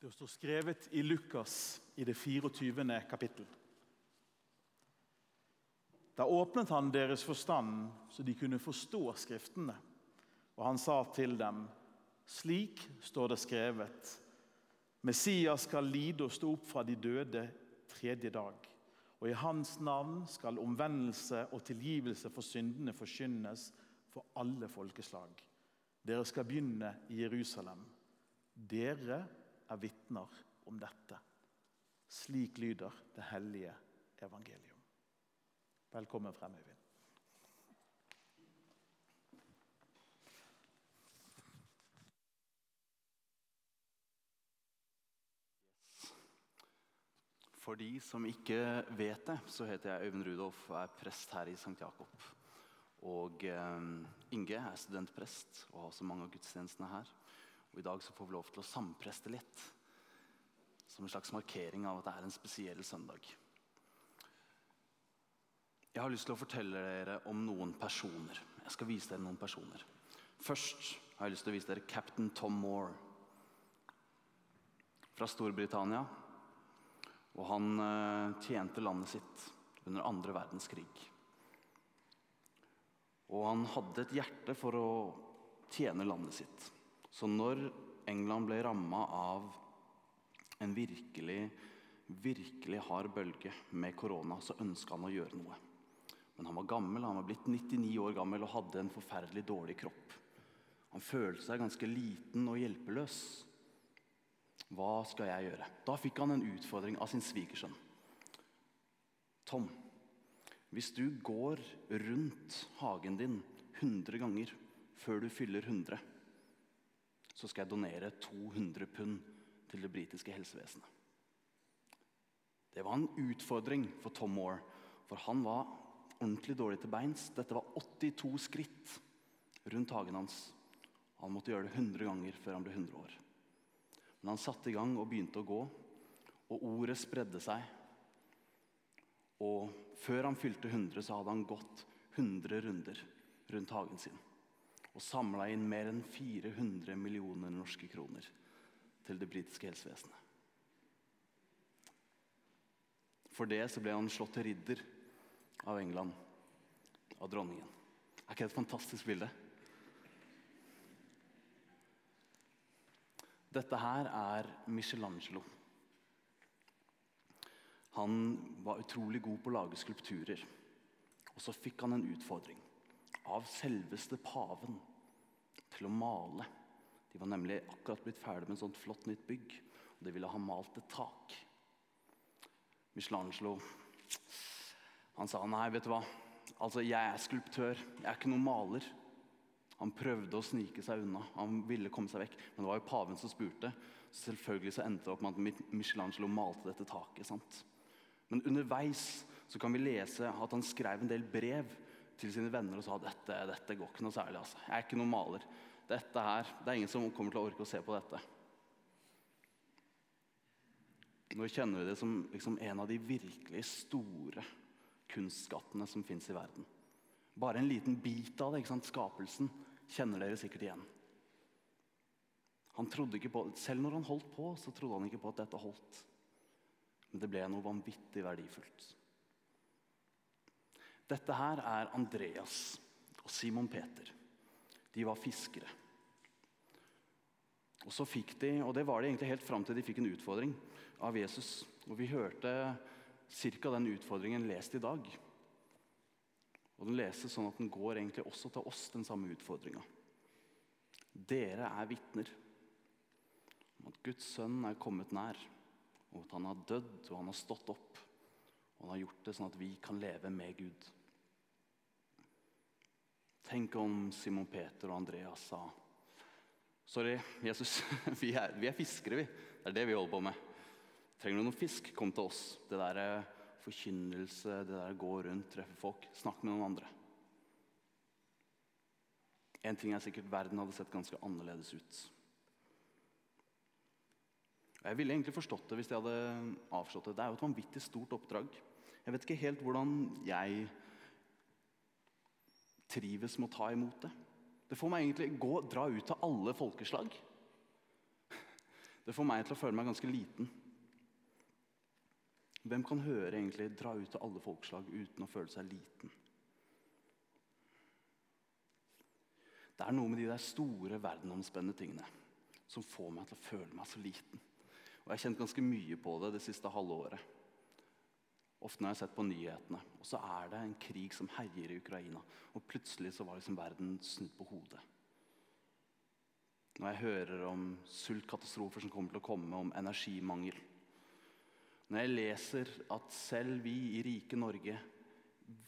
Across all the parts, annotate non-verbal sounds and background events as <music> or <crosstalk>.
Det står skrevet i Lukas i det 24. kapittel. Da åpnet han deres forstand, så de kunne forstå Skriftene. Og han sa til dem, slik står det skrevet, Messias skal lide og stå opp fra de døde tredje dag. Og i hans navn skal omvendelse og tilgivelse for syndene forkynnes for alle folkeslag. Dere skal begynne i Jerusalem. Dere er vitner om dette. Slik lyder det hellige evangelium. Velkommen frem, Øyvind. For de som ikke vet det, så heter jeg Øyvind Rudolf og er prest her i St. Jakob. Og eh, Inge er studentprest og har også mange av gudstjenestene her. Og I dag så får vi lov til å sampreste litt, som en slags markering av at det er en spesiell søndag. Jeg har lyst til å fortelle dere om noen personer. Jeg skal vise dere noen personer. Først har jeg lyst til å vise dere cap'n Tom Moore fra Storbritannia. Og han eh, tjente landet sitt under andre verdenskrig. Og han hadde et hjerte for å tjene landet sitt. Så når England ble ramma av en virkelig, virkelig hard bølge med korona, så ønska han å gjøre noe. Men han var gammel, han var blitt 99 år gammel og hadde en forferdelig dårlig kropp. Han følte seg ganske liten og hjelpeløs. Hva skal jeg gjøre? Da fikk han en utfordring av sin svigersønn. Tom, hvis du går rundt hagen din 100 ganger før du fyller 100, så skal jeg donere 200 pund til det britiske helsevesenet. Det var en utfordring for Tom Moore, for han var ordentlig dårlig til beins. Dette var 82 skritt rundt hagen hans. Han måtte gjøre det 100 ganger før han ble 100 år. Men han satte i gang og begynte å gå, og ordet spredde seg. Og før han fylte 100, så hadde han gått 100 runder rundt hagen sin. Og samla inn mer enn 400 millioner norske kroner til det britiske helsevesenet. For det så ble han slått til ridder av England, av dronningen. Er ikke det et fantastisk bilde? Dette her er Michelangelo. Han var utrolig god på å lage skulpturer. Og så fikk han en utfordring av selveste paven til å male. De var nemlig akkurat blitt ferdig med et sånt flott nytt bygg. Og de ville ha malt et tak. Michelangelo han sa nei, vet du hva. Altså, Jeg er skulptør, jeg er ikke noen maler. Han prøvde å snike seg unna. Han ville komme seg vekk. Men det var jo paven som spurte. Så selvfølgelig så endte det opp med at Michelangelo malte dette taket. sant? Men underveis så kan vi lese at han skrev en del brev til sine venner og sa dette, dette går ikke noe særlig. altså. Jeg er ikke noen maler. Dette her, Det er ingen som kommer til å orke å se på dette. Nå kjenner vi det som liksom en av de virkelig store kunstskattene som fins i verden. Bare en liten bit av det. ikke sant? Skapelsen kjenner dere sikkert igjen. Han trodde ikke på, Selv når han holdt på, så trodde han ikke på at dette holdt. Men det ble noe vanvittig verdifullt. Dette her er Andreas og Simon Peter. De var fiskere. Og så fikk de, og det var de egentlig helt fram til de fikk en utfordring av Jesus. Og vi hørte ca. den utfordringen lest i dag. Og den leses sånn at den går egentlig også til oss, den samme utfordringa. Dere er vitner om at Guds sønn er kommet nær, og at han har dødd og han har stått opp. Og han har gjort det sånn at vi kan leve med Gud. Tenk om Simon Peter og Andreas sa Sorry, Jesus, <laughs> vi er, vi er fiskere, vi. Det er det vi holder på med. Trenger du noe fisk, kom til oss. Det der forkynnelse, det der gå rundt, treffe folk, Snakk med noen andre. En ting er sikkert verden hadde sett ganske annerledes ut. Jeg ville egentlig forstått det hvis jeg hadde avslått det. Det er jo et vanvittig stort oppdrag. Jeg vet ikke helt hvordan jeg trives med å ta imot det. Det får meg egentlig gå, dra ut til alle folkeslag. Det får meg til å føle meg ganske liten. Hvem kan høre egentlig 'dra ut til alle folkeslag' uten å føle seg liten? Det er noe med de der store, verdenomspennende tingene som får meg til å føle meg så liten. Og Jeg har kjent ganske mye på det det siste halve året. Ofte når jeg har sett på nyhetene, og så er det en krig som herjer i Ukraina. Og plutselig så var liksom verden snudd på hodet. Når jeg hører om sultkatastrofer som kommer til å komme, om energimangel. Når jeg leser at selv vi i rike Norge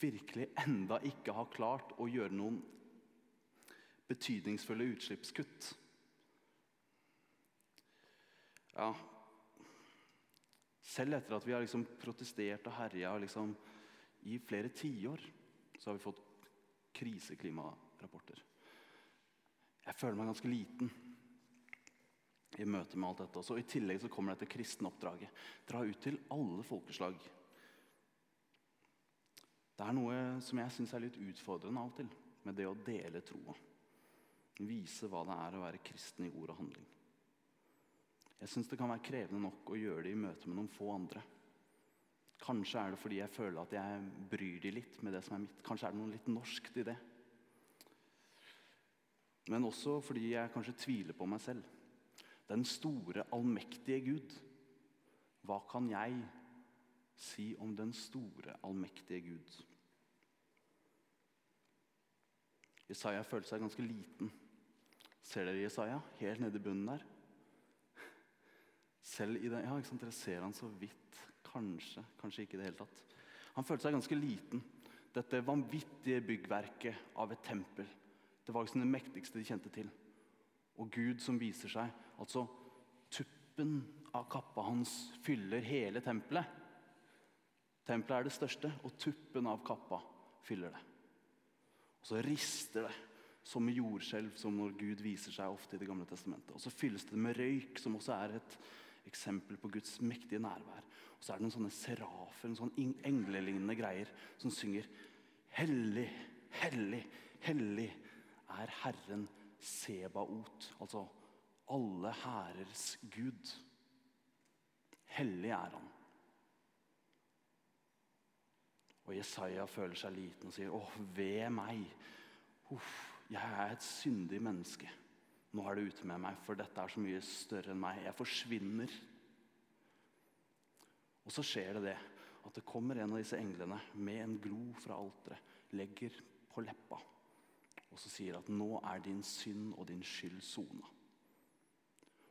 virkelig enda ikke har klart å gjøre noen betydningsfulle utslippskutt. Ja, selv etter at vi har liksom protestert og herja liksom, i flere tiår, så har vi fått kriseklimarapporter. Jeg føler meg ganske liten i møte med alt dette. Også. I tillegg så kommer dette kristenoppdraget. Dra ut til alle folkeslag. Det er noe som jeg syns er litt utfordrende av og til med det å dele troa. Vise hva det er å være kristen i ord og handling. Jeg syns det kan være krevende nok å gjøre det i møte med noen få andre. Kanskje er det fordi jeg føler at jeg bryr de litt med det som er mitt. Kanskje er det noe litt norskt i det. Men også fordi jeg kanskje tviler på meg selv. Den store, allmektige Gud. Hva kan jeg si om den store, allmektige Gud? Jesaja følte seg ganske liten. Ser dere Jesaja helt nede i bunnen der? Selv i det, ja, ikke sant, Dere ser han så vidt. Kanskje, kanskje ikke i det hele tatt. Han følte seg ganske liten. Dette vanvittige byggverket av et tempel. Det var liksom det mektigste de kjente til. Og Gud som viser seg. Altså, tuppen av kappa hans fyller hele tempelet. Tempelet er det største, og tuppen av kappa fyller det. Og så rister det som med jordskjelv, som når Gud viser seg ofte i Det gamle testamentet. Og så fylles det med røyk, som også er et eksempel på Guds mektige nærvær. Og så er det noen sånne serafer, noen sånne englelignende greier, som synger Hellig, hellig, hellig er Herren Sebaot. Altså alle hærers Gud. Hellig er han. Og Jesaja føler seg liten og sier, 'Å, ved meg. Uff, jeg er et syndig menneske.' Nå er det ute med meg, for dette er så mye større enn meg. Jeg forsvinner. Og så skjer det det at det kommer en av disse englene med en glo fra alteret, legger på leppa og så sier at 'nå er din synd og din skyld sona'.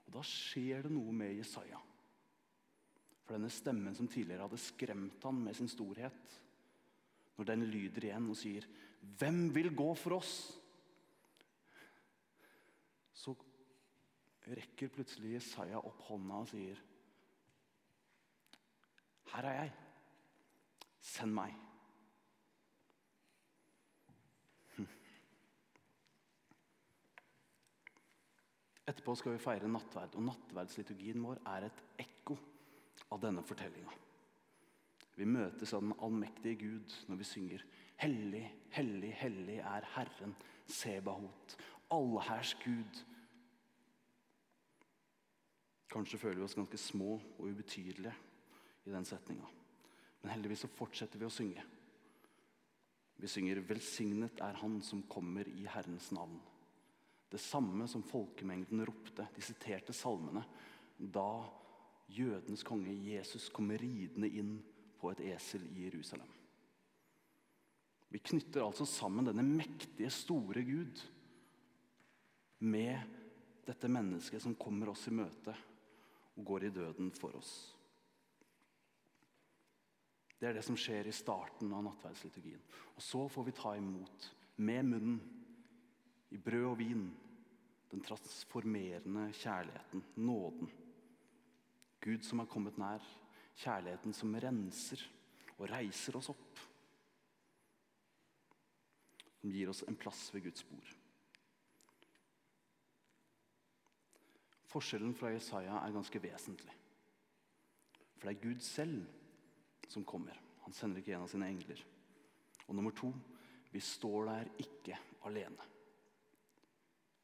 Og Da skjer det noe med Jesaja. For denne stemmen som tidligere hadde skremt han med sin storhet, når den lyder igjen og sier 'Hvem vil gå for oss?' Så rekker plutselig Jesaja opp hånda og sier Her er jeg. Send meg. <laughs> Etterpå skal vi feire nattverd, og nattverdsliturgien vår er et ekko av denne fortellinga. Vi møtes av den allmektige Gud når vi synger Hellig, hellig, hellig er Herren Sebahot, allhærs Gud. Kanskje føler vi oss ganske små og ubetydelige i den setninga. Men heldigvis så fortsetter vi å synge. Vi synger 'Velsignet er Han som kommer i Herrens navn'. Det samme som folkemengden ropte, de siterte salmene, da jødenes konge Jesus kommer ridende inn på et esel i Jerusalem. Vi knytter altså sammen denne mektige, store Gud med dette mennesket som kommer oss i møte og går i døden for oss. Det er det som skjer i starten av nattverdsliturgien. Og så får vi ta imot med munnen, i brød og vin, den transformerende kjærligheten, nåden. Gud som har kommet nær, kjærligheten som renser og reiser oss opp. Som gir oss en plass ved Guds bord. Forskjellen fra Jesaja er ganske vesentlig. For det er Gud selv som kommer. Han sender ikke en av sine engler. Og nummer to vi står der ikke alene.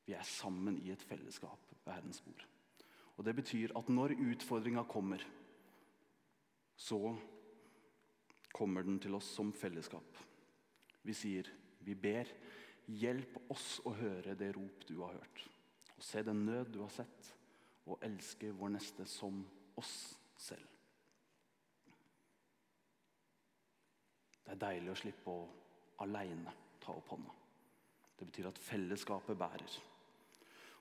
Vi er sammen i et fellesskap ved Herrens bord. Og Det betyr at når utfordringa kommer, så kommer den til oss som fellesskap. Vi sier, vi ber, hjelp oss å høre det rop du har hørt, og se den nød du har sett, og elske vår neste som oss selv. Det er deilig å slippe å aleine ta opp hånda. Det betyr at fellesskapet bærer.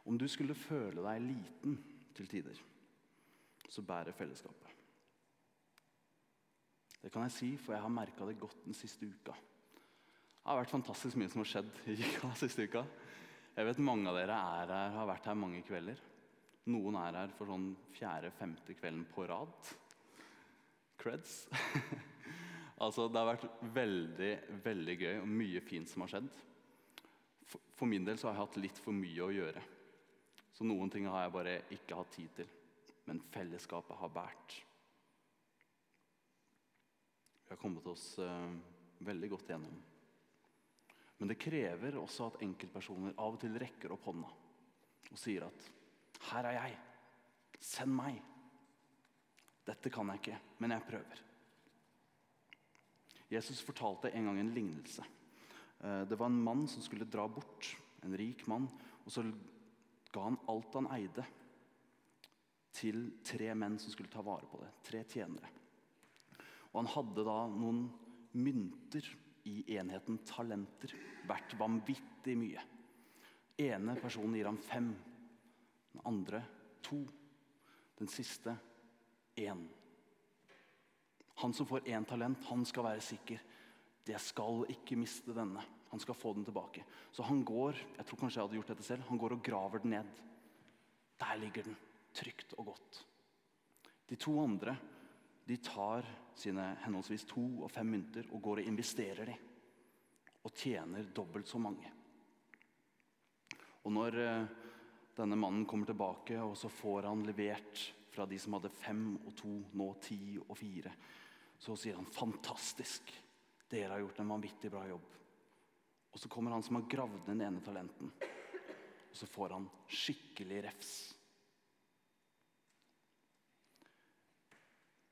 Om du skulle føle deg liten til tider, så bærer fellesskapet. Det kan jeg si, for jeg har merka det godt den siste uka. Det har vært fantastisk mye som har skjedd i <laughs> uka, siste uka. Jeg vet mange av dere er her, har vært her mange kvelder. Noen er her for sånn fjerde-femte kvelden på rad. Creds. <laughs> altså, det har vært veldig, veldig gøy og mye fint som har skjedd. For, for min del så har jeg hatt litt for mye å gjøre. Så noen ting har jeg bare ikke hatt tid til. Men fellesskapet har båret. Vi har kommet oss uh, veldig godt gjennom. Men det krever også at enkeltpersoner av og til rekker opp hånda og sier at 'Her er jeg. Send meg.' Dette kan jeg ikke, men jeg prøver. Jesus fortalte en gang en lignelse. Eh, det var en mann som skulle dra bort. En rik mann. Og så ga han alt han eide, til tre menn som skulle ta vare på det. Tre tjenere. Og han hadde da noen mynter i enheten talenter. Verdt vanvittig mye. ene personen gir ham fem. Den andre to. Den siste én. Han som får én talent, han skal være sikker. Jeg skal ikke miste denne. Han skal få den tilbake. Så han går jeg tror kanskje jeg hadde gjort dette selv, han går og graver den ned. Der ligger den, trygt og godt. De to andre de tar sine henholdsvis to og fem mynter og går og investerer de. Og tjener dobbelt så mange. Og når eh, denne mannen kommer tilbake, og så får han levert fra de som hadde fem og to, nå ti og fire, så sier han 'fantastisk'. Dere har gjort en vanvittig bra jobb. Og så kommer han som har gravd den ene talenten. Og så får han skikkelig refs.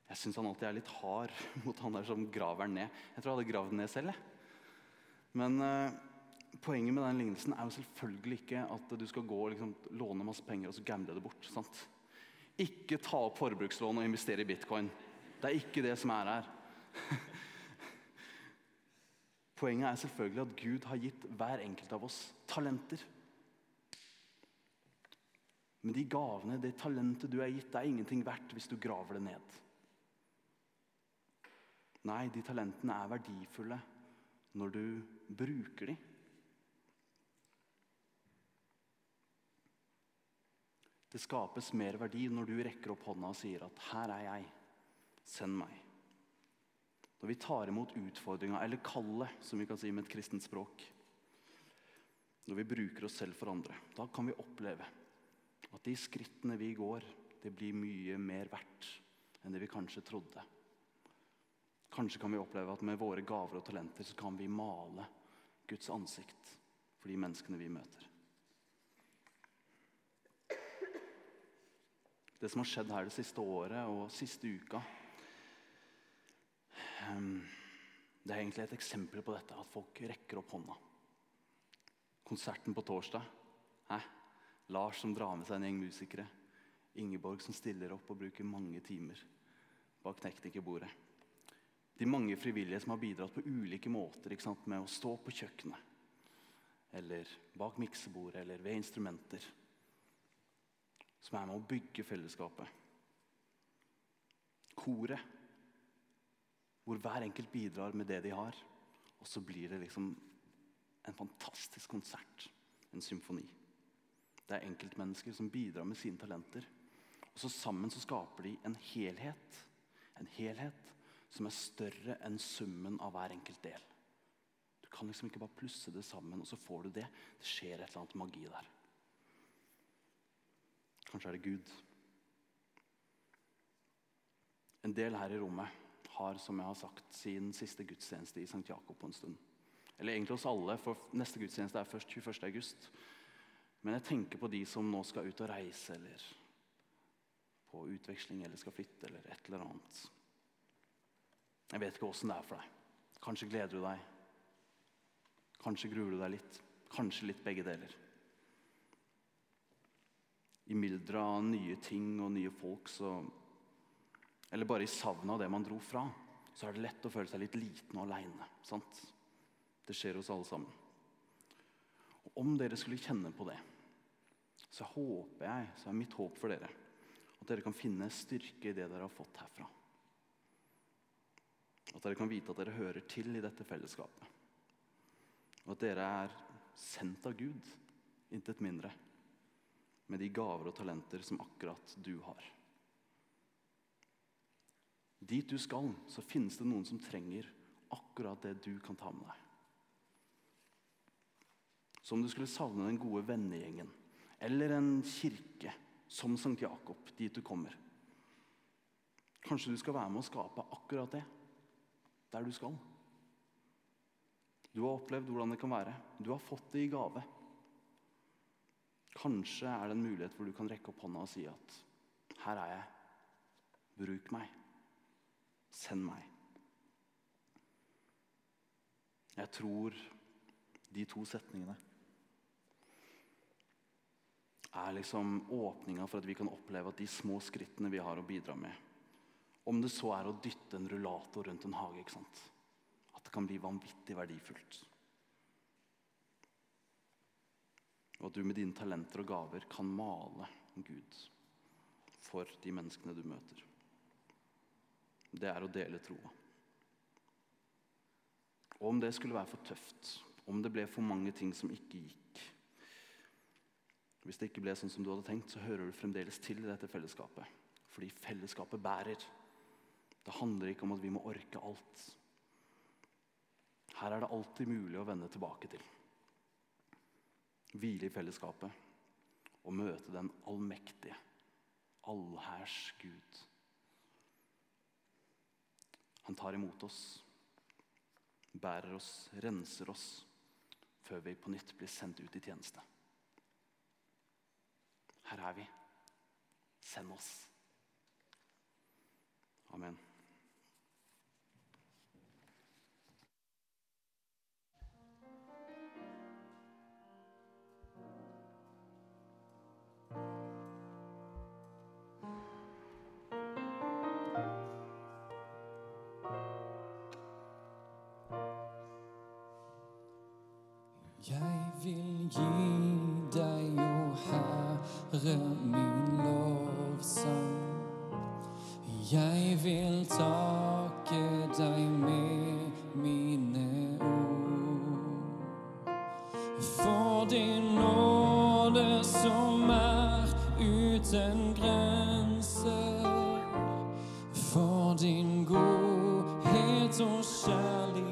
Jeg syns han alltid er litt hard <laughs> mot han der som graver den ned. Jeg tror jeg hadde gravd den ned selv. Jeg. Men uh, poenget med den lignelsen er jo selvfølgelig ikke at du skal gå og liksom, låne masse penger og så gamble det bort. sant? Ikke ta opp forbrukslån og investere i bitcoin. Det er ikke det som er her. <laughs> Poenget er selvfølgelig at Gud har gitt hver enkelt av oss talenter. Men de gavene, det talentet du er gitt, det er ingenting verdt hvis du graver det ned. Nei, de talentene er verdifulle når du bruker dem. Det skapes mer verdi når du rekker opp hånda og sier at 'her er jeg, send meg'. Når vi tar imot utfordringa, eller kallet, som vi kan si med et kristent språk. Når vi bruker oss selv for andre. Da kan vi oppleve at de skrittene vi går, det blir mye mer verdt enn det vi kanskje trodde. Kanskje kan vi oppleve at med våre gaver og talenter så kan vi male Guds ansikt for de menneskene vi møter. Det som har skjedd her det siste året og siste uka, Ehm, det er egentlig et eksempel på dette, at folk rekker opp hånda. Konserten på torsdag. Hæ? Lars som drar med seg en gjeng musikere. Ingeborg som stiller opp og bruker mange timer bak teknikerbordet. De mange frivillige som har bidratt på ulike måter med å stå på kjøkkenet. Eller bak miksebordet eller ved instrumenter. Som er med å bygge fellesskapet. Koret hvor hver enkelt bidrar med det de har. Og så blir det liksom en fantastisk konsert. En symfoni. Det er enkeltmennesker som bidrar med sine talenter. Og så Sammen så skaper de en helhet. En helhet som er større enn summen av hver enkelt del. Du kan liksom ikke bare plusse det sammen, og så får du det. Det skjer et eller annet magi der. Kanskje er det Gud. En del her i rommet har som jeg har sagt, sin siste gudstjeneste i St. Jakob på en stund. Eller egentlig hos alle, for neste gudstjeneste er først 21. august. Men jeg tenker på de som nå skal ut og reise, eller på utveksling eller skal flytte eller et eller annet. Jeg vet ikke åssen det er for deg. Kanskje gleder du deg. Kanskje gruer du deg litt. Kanskje litt begge deler. I mylderet av nye ting og nye folk så Eller bare i savnet av det man dro fra, så er det lett å føle seg litt liten og aleine. Det skjer hos alle sammen. Og om dere skulle kjenne på det, så håper jeg, så er mitt håp for dere at dere kan finne styrke i det dere har fått herfra. At dere kan vite at dere hører til i dette fellesskapet. Og at dere er sendt av Gud, intet mindre, med de gaver og talenter som akkurat du har. Dit du skal, så finnes det noen som trenger akkurat det du kan ta med deg. Så om du skulle savne den gode vennegjengen eller en kirke som Sankt Jakob, dit du kommer Kanskje du skal være med å skape akkurat det der du skal. Du har opplevd hvordan det kan være. Du har fått det i gave. Kanskje er det en mulighet hvor du kan rekke opp hånda og si at her er jeg. Bruk meg. Send meg. Jeg tror de to setningene er liksom åpninga for at vi kan oppleve at de små skrittene vi har å bidra med Om det så er å dytte en rullator rundt en hage, ikke sant? at det kan bli vanvittig verdifullt. Og at du med dine talenter og gaver kan male Gud for de menneskene du møter. Det er å dele troa. Og om det skulle være for tøft, om det ble for mange ting som ikke gikk Hvis det ikke ble sånn som du hadde tenkt, så hører du fremdeles til i dette fellesskapet. Fordi fellesskapet bærer. Det handler ikke om at vi må orke alt. Her er det alltid mulig å vende tilbake til. Hvile i fellesskapet og møte den allmektige, allhærs Gud. Han tar imot oss, bærer oss, renser oss, før vi på nytt blir sendt ut i tjeneste. Her er vi. Send oss. Amen. Jeg vil gi deg, o Herre, min lovsang. Jeg vil takke deg med mine ord. For din nåde som er uten grenser. For din godhet og kjærlighet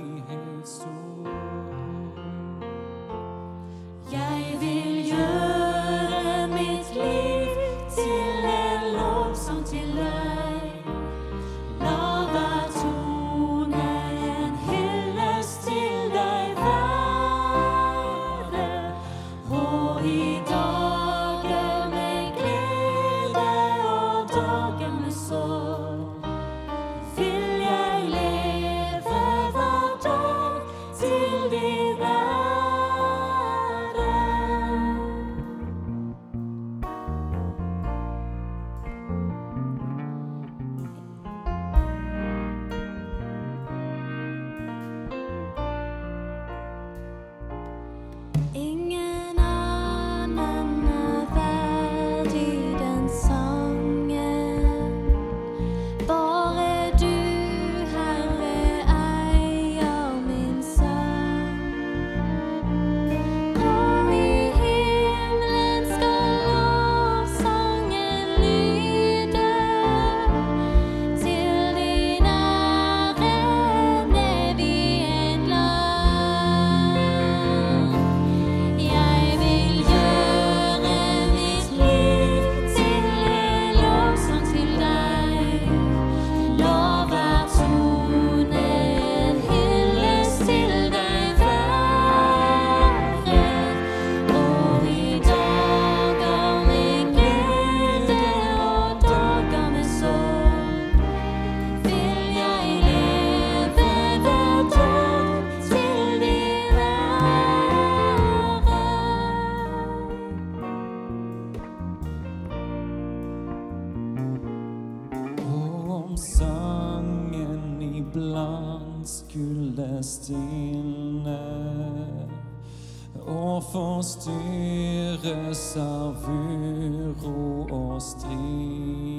sangen iblant skulle stilne og forstyrres av uro og strid.